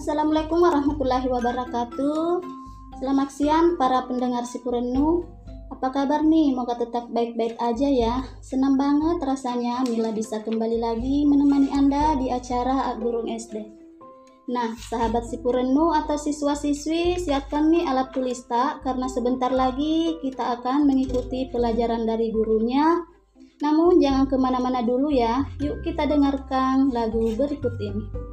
Assalamualaikum warahmatullahi wabarakatuh. Selamat siang para pendengar Sipurenu. Apa kabar nih? Moga tetap baik-baik aja ya. Senang banget rasanya Mila bisa kembali lagi menemani Anda di acara Gurung SD. Nah, sahabat Sipurenu atau siswa-siswi, siapkan nih alat tulis tak karena sebentar lagi kita akan mengikuti pelajaran dari gurunya. Namun jangan ke mana-mana dulu ya, yuk kita dengarkan lagu berikut ini.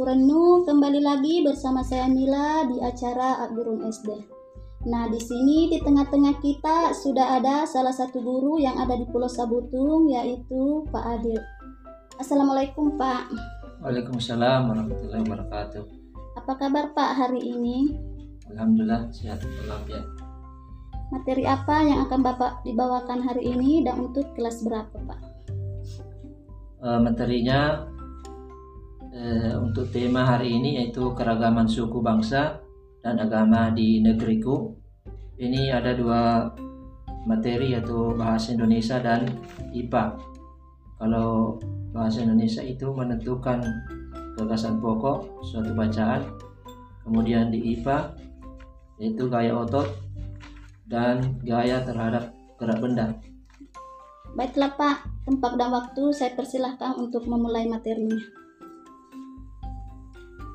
Radio Sipurenu, kembali lagi bersama saya Mila di acara Gurung SD. Nah, di sini di tengah-tengah kita sudah ada salah satu guru yang ada di Pulau Sabutung, yaitu Pak Adil. Assalamualaikum Pak. Waalaikumsalam warahmatullahi wabarakatuh. Apa kabar Pak hari ini? Alhamdulillah sehat walafiat. Materi apa yang akan Bapak dibawakan hari ini dan untuk kelas berapa Pak? Eh, materinya eh, untuk tema hari ini yaitu keragaman suku bangsa dan agama di negeriku. Ini ada dua materi yaitu bahasa Indonesia dan IPA. Kalau bahasa Indonesia itu menentukan gagasan pokok suatu bacaan, kemudian di IPA yaitu gaya otot dan gaya terhadap gerak benda. Baiklah Pak, tempat dan waktu saya persilahkan untuk memulai materinya.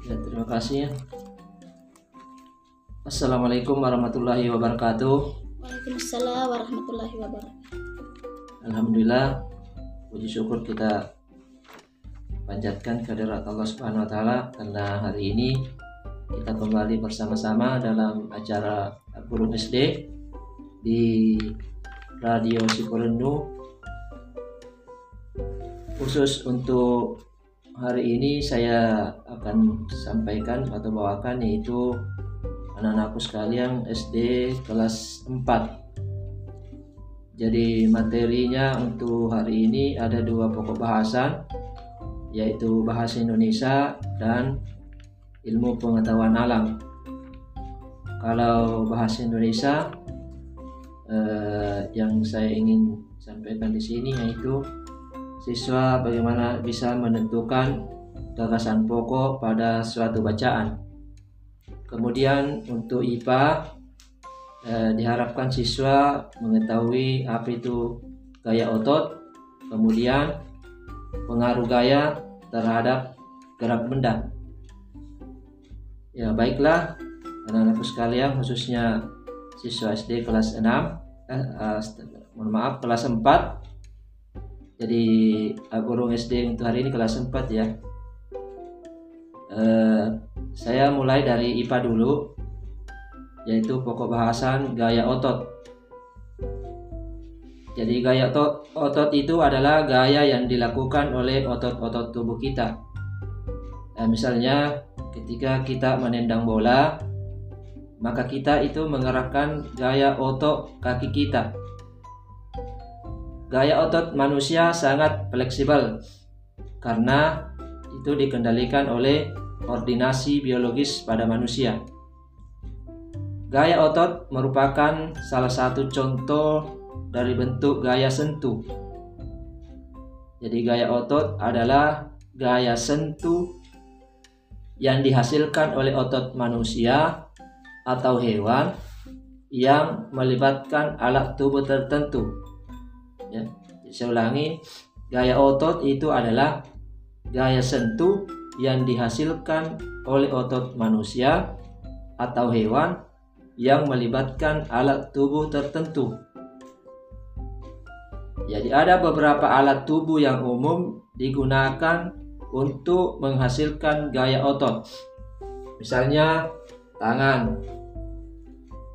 Ya, terima kasih. Assalamualaikum warahmatullahi wabarakatuh. Waalaikumsalam warahmatullahi wabarakatuh. Alhamdulillah, puji syukur kita panjatkan kehadirat Allah Subhanahu wa taala karena hari ini kita kembali bersama-sama dalam acara Guru SD di Radio Sipolendu. Khusus untuk hari ini saya akan sampaikan atau bawakan yaitu anak-anakku sekalian SD kelas 4. Jadi materinya untuk hari ini ada dua pokok bahasan yaitu bahasa Indonesia dan ilmu pengetahuan alam. Kalau bahasa Indonesia eh, yang saya ingin sampaikan di sini yaitu siswa bagaimana bisa menentukan gagasan pokok pada suatu bacaan. Kemudian untuk IPA eh, diharapkan siswa mengetahui apa itu gaya otot, kemudian pengaruh gaya terhadap gerak benda. Ya, baiklah anak-anakku sekalian khususnya siswa SD kelas 6 eh, eh, mohon maaf kelas 4 jadi guru SD untuk hari ini kelas 4 ya eh, saya mulai dari IPA dulu yaitu pokok bahasan gaya otot jadi gaya otot, itu adalah gaya yang dilakukan oleh otot-otot tubuh kita. Nah, misalnya ketika kita menendang bola, maka kita itu mengerahkan gaya otot kaki kita. Gaya otot manusia sangat fleksibel karena itu dikendalikan oleh koordinasi biologis pada manusia. Gaya otot merupakan salah satu contoh dari bentuk gaya sentuh. Jadi gaya otot adalah gaya sentuh yang dihasilkan oleh otot manusia atau hewan yang melibatkan alat tubuh tertentu. Ya, saya ulangi, gaya otot itu adalah gaya sentuh yang dihasilkan oleh otot manusia atau hewan yang melibatkan alat tubuh tertentu. Jadi ada beberapa alat tubuh yang umum digunakan untuk menghasilkan gaya otot. Misalnya tangan,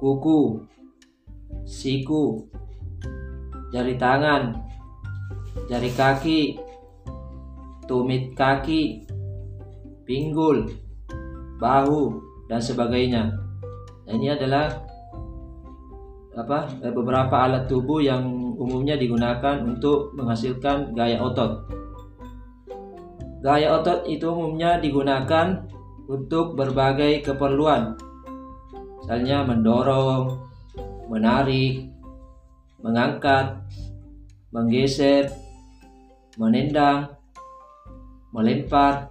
kuku, siku, jari tangan, jari kaki, tumit kaki, pinggul, bahu, dan sebagainya. Nah, ini adalah apa beberapa alat tubuh yang umumnya digunakan untuk menghasilkan gaya otot. Gaya otot itu umumnya digunakan untuk berbagai keperluan, misalnya mendorong, menarik, mengangkat, menggeser, menendang, melempar,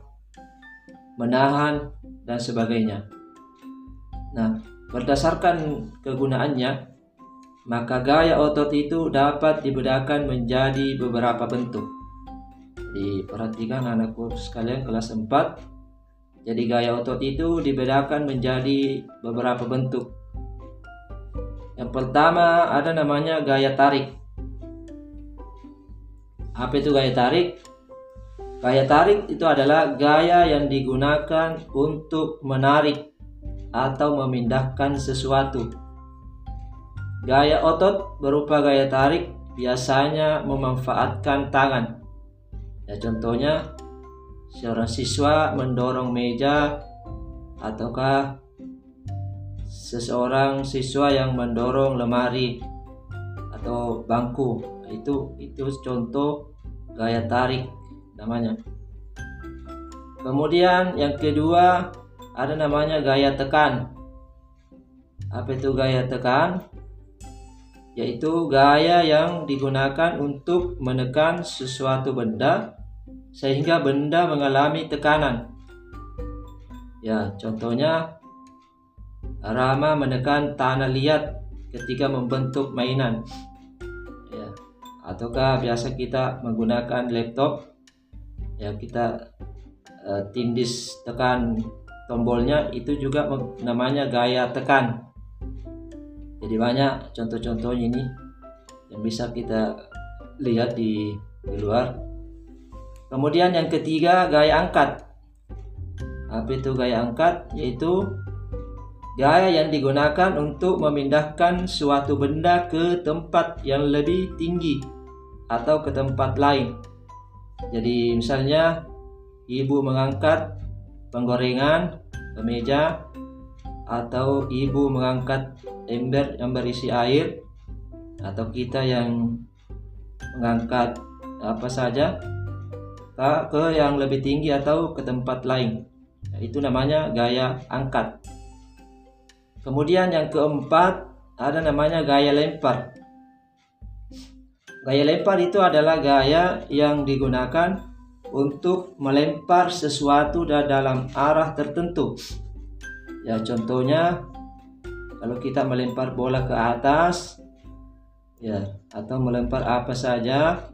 menahan, dan sebagainya. Nah, berdasarkan kegunaannya, maka gaya otot itu dapat dibedakan menjadi beberapa bentuk. Diperhatikan anakku sekalian kelas 4. Jadi gaya otot itu dibedakan menjadi beberapa bentuk. Yang pertama ada namanya gaya tarik. Apa itu gaya tarik? Gaya tarik itu adalah gaya yang digunakan untuk menarik atau memindahkan sesuatu Gaya otot berupa gaya tarik biasanya memanfaatkan tangan. Ya contohnya seorang siswa mendorong meja ataukah seseorang siswa yang mendorong lemari atau bangku. Itu itu contoh gaya tarik namanya. Kemudian yang kedua ada namanya gaya tekan. Apa itu gaya tekan? yaitu gaya yang digunakan untuk menekan sesuatu benda sehingga benda mengalami tekanan. Ya, contohnya Rama menekan tanah liat ketika membentuk mainan. Ya, ataukah biasa kita menggunakan laptop? Ya kita uh, tindis tekan tombolnya itu juga namanya gaya tekan. Jadi banyak contoh-contoh ini yang bisa kita lihat di, di luar. Kemudian yang ketiga gaya angkat. Apa itu gaya angkat? Yaitu gaya yang digunakan untuk memindahkan suatu benda ke tempat yang lebih tinggi atau ke tempat lain. Jadi misalnya ibu mengangkat penggorengan ke meja atau ibu mengangkat ember yang berisi air atau kita yang mengangkat apa saja ke, yang lebih tinggi atau ke tempat lain. Itu namanya gaya angkat. Kemudian yang keempat ada namanya gaya lempar. Gaya lempar itu adalah gaya yang digunakan untuk melempar sesuatu dalam arah tertentu. Ya, contohnya kalau kita melempar bola ke atas ya atau melempar apa saja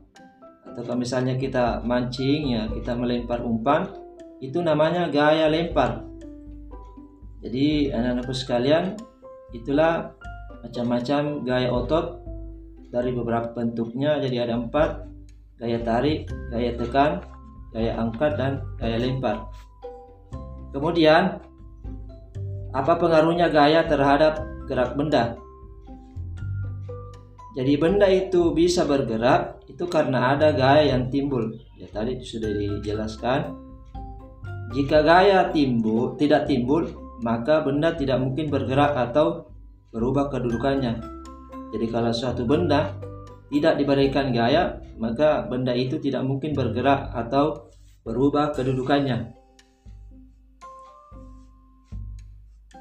atau kalau misalnya kita mancing ya kita melempar umpan itu namanya gaya lempar. Jadi anak-anakku sekalian itulah macam-macam gaya otot dari beberapa bentuknya jadi ada empat gaya tarik, gaya tekan, gaya angkat dan gaya lempar. Kemudian apa pengaruhnya gaya terhadap gerak benda? Jadi benda itu bisa bergerak itu karena ada gaya yang timbul. Ya tadi sudah dijelaskan. Jika gaya timbul tidak timbul, maka benda tidak mungkin bergerak atau berubah kedudukannya. Jadi kalau suatu benda tidak diberikan gaya, maka benda itu tidak mungkin bergerak atau berubah kedudukannya.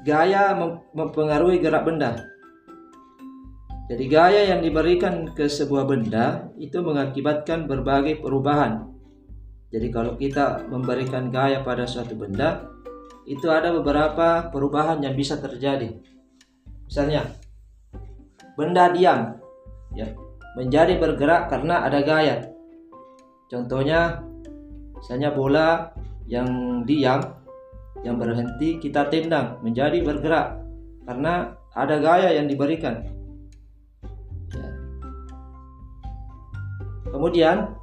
Gaya mempengaruhi gerak benda. Jadi gaya yang diberikan ke sebuah benda itu mengakibatkan berbagai perubahan. Jadi kalau kita memberikan gaya pada suatu benda, itu ada beberapa perubahan yang bisa terjadi. Misalnya, benda diam, ya, menjadi bergerak karena ada gaya. Contohnya, misalnya bola yang diam, yang berhenti kita tendang menjadi bergerak karena ada gaya yang diberikan. Ya. Kemudian,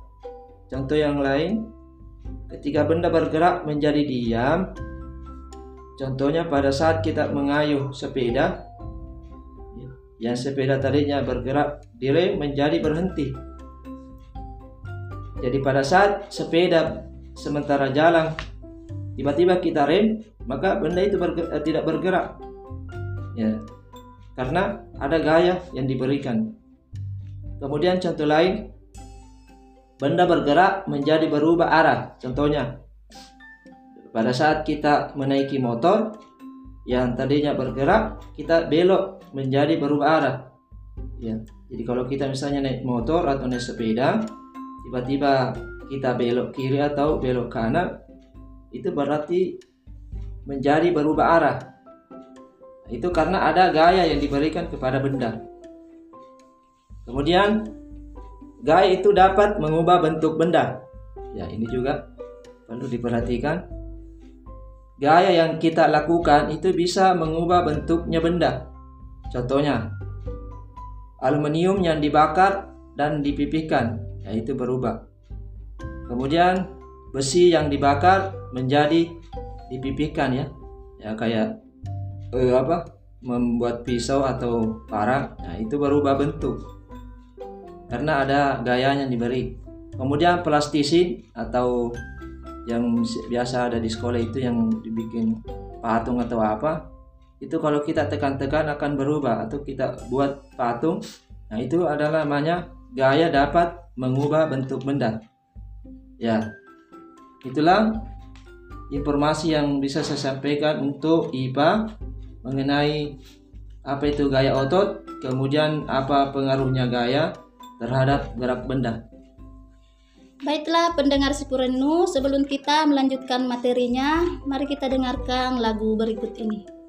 contoh yang lain, ketika benda bergerak menjadi diam, contohnya pada saat kita mengayuh sepeda, yang sepeda tadinya bergerak direm menjadi berhenti. Jadi pada saat sepeda sementara jalan tiba-tiba kita rem, maka benda itu eh, tidak bergerak. Ya. Karena ada gaya yang diberikan. Kemudian contoh lain benda bergerak menjadi berubah arah. Contohnya pada saat kita menaiki motor yang tadinya bergerak, kita belok menjadi berubah arah. Ya. Jadi kalau kita misalnya naik motor atau naik sepeda, tiba-tiba kita belok kiri atau belok kanan, itu berarti menjadi berubah arah. Itu karena ada gaya yang diberikan kepada benda. Kemudian gaya itu dapat mengubah bentuk benda. Ya, ini juga perlu diperhatikan. Gaya yang kita lakukan itu bisa mengubah bentuknya benda. Contohnya, aluminium yang dibakar dan dipipihkan, yaitu berubah. Kemudian besi yang dibakar menjadi dipipihkan ya, ya kayak eh, apa? Membuat pisau atau parang, nah itu berubah bentuk karena ada gaya yang diberi. Kemudian plastisin atau yang biasa ada di sekolah itu yang dibikin patung atau apa itu kalau kita tekan-tekan akan berubah atau kita buat patung nah itu adalah namanya gaya dapat mengubah bentuk benda. Ya itulah informasi yang bisa saya sampaikan untuk IPA mengenai apa itu gaya otot kemudian apa pengaruhnya gaya terhadap gerak benda Baiklah pendengar Sipurenu, sebelum kita melanjutkan materinya, mari kita dengarkan lagu berikut ini.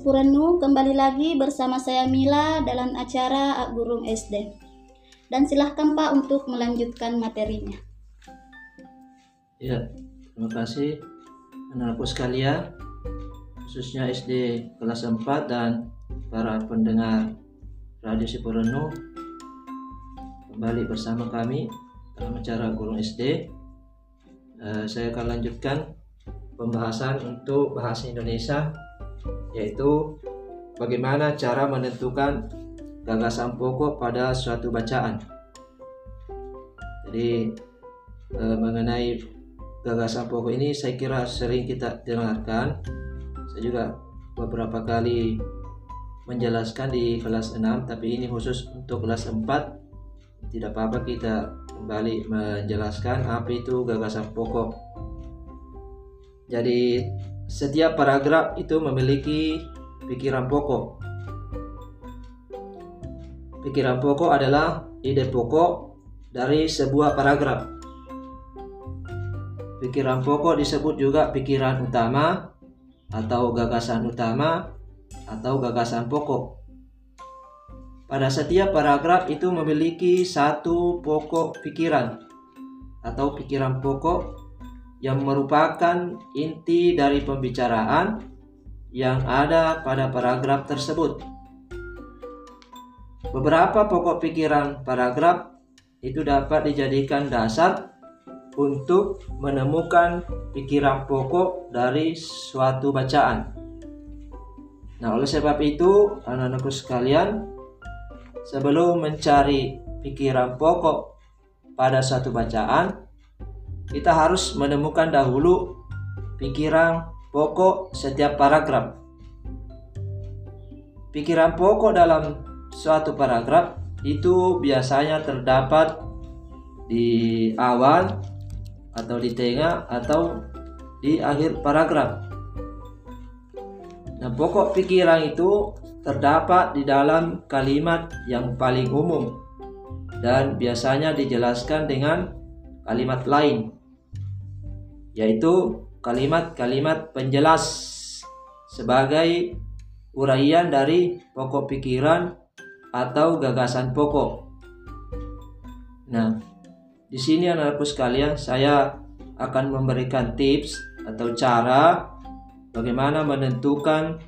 Sipurenu, kembali lagi bersama saya Mila dalam acara Ak Gurung SD. Dan silahkan Pak untuk melanjutkan materinya. Ya, terima kasih anak-anakku sekalian, khususnya SD kelas 4 dan para pendengar Radio Sipurenu. Kembali bersama kami dalam acara Gurung SD. Eh, saya akan lanjutkan pembahasan untuk bahasa Indonesia yaitu bagaimana cara menentukan gagasan pokok pada suatu bacaan. Jadi eh, mengenai gagasan pokok ini saya kira sering kita dengarkan. Saya juga beberapa kali menjelaskan di kelas 6 tapi ini khusus untuk kelas 4 tidak apa-apa kita kembali menjelaskan apa itu gagasan pokok jadi setiap paragraf itu memiliki pikiran pokok. Pikiran pokok adalah ide pokok dari sebuah paragraf. Pikiran pokok disebut juga pikiran utama atau gagasan utama atau gagasan pokok. Pada setiap paragraf itu memiliki satu pokok pikiran atau pikiran pokok yang merupakan inti dari pembicaraan yang ada pada paragraf tersebut. Beberapa pokok pikiran paragraf itu dapat dijadikan dasar untuk menemukan pikiran pokok dari suatu bacaan. Nah, oleh sebab itu, anak-anakku sekalian, sebelum mencari pikiran pokok pada suatu bacaan, kita harus menemukan dahulu pikiran pokok setiap paragraf. Pikiran pokok dalam suatu paragraf itu biasanya terdapat di awal atau di tengah atau di akhir paragraf. Nah, pokok pikiran itu terdapat di dalam kalimat yang paling umum dan biasanya dijelaskan dengan kalimat lain yaitu kalimat-kalimat penjelas sebagai uraian dari pokok pikiran atau gagasan pokok. Nah, di sini anak-anakku sekalian, saya akan memberikan tips atau cara bagaimana menentukan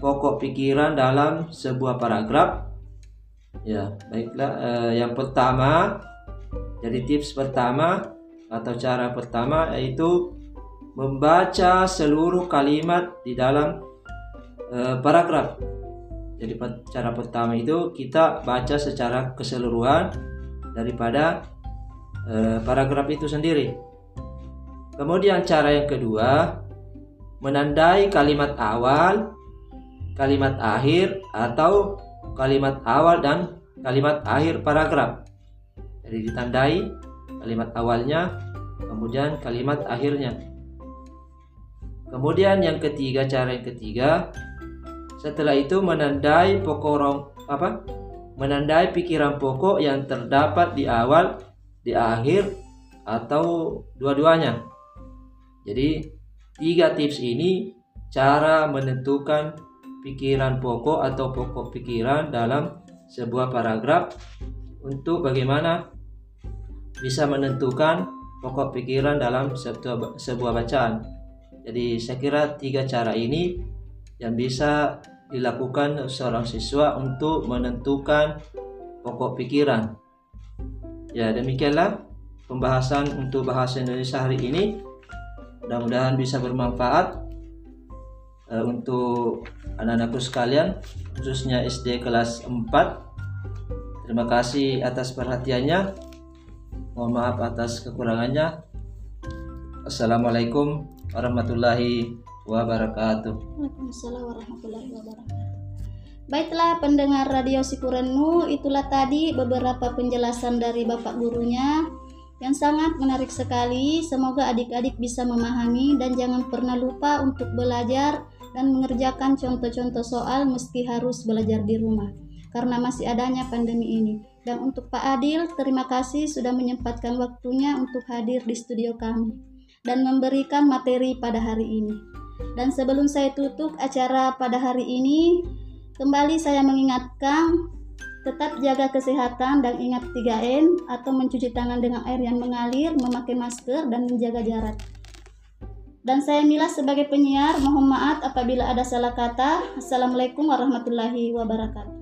pokok pikiran dalam sebuah paragraf. Ya, baiklah. Eh, yang pertama, jadi tips pertama atau cara pertama yaitu membaca seluruh kalimat di dalam uh, paragraf. Jadi cara pertama itu kita baca secara keseluruhan daripada uh, paragraf itu sendiri. Kemudian cara yang kedua menandai kalimat awal, kalimat akhir atau kalimat awal dan kalimat akhir paragraf. Jadi ditandai kalimat awalnya, kemudian kalimat akhirnya. Kemudian yang ketiga, cara yang ketiga, setelah itu menandai pokok apa? Menandai pikiran pokok yang terdapat di awal, di akhir, atau dua-duanya. Jadi tiga tips ini cara menentukan pikiran pokok atau pokok pikiran dalam sebuah paragraf untuk bagaimana bisa menentukan pokok pikiran dalam sebuah bacaan. Jadi saya kira tiga cara ini yang bisa dilakukan seorang siswa untuk menentukan pokok pikiran. Ya demikianlah pembahasan untuk bahasa Indonesia hari ini. Mudah-mudahan bisa bermanfaat uh, untuk anak-anakku sekalian, khususnya SD kelas 4. Terima kasih atas perhatiannya. Mohon maaf atas kekurangannya. Assalamualaikum warahmatullahi wabarakatuh. Waalaikumsalam warahmatullahi wabarakatuh. Baiklah pendengar Radio Sipurenu, itulah tadi beberapa penjelasan dari Bapak gurunya yang sangat menarik sekali. Semoga adik-adik bisa memahami dan jangan pernah lupa untuk belajar dan mengerjakan contoh-contoh soal meski harus belajar di rumah karena masih adanya pandemi ini. Dan untuk Pak Adil, terima kasih sudah menyempatkan waktunya untuk hadir di studio kami dan memberikan materi pada hari ini. Dan sebelum saya tutup acara pada hari ini, kembali saya mengingatkan tetap jaga kesehatan dan ingat 3M atau mencuci tangan dengan air yang mengalir, memakai masker dan menjaga jarak. Dan saya Mila sebagai penyiar, mohon maaf apabila ada salah kata. Assalamualaikum warahmatullahi wabarakatuh.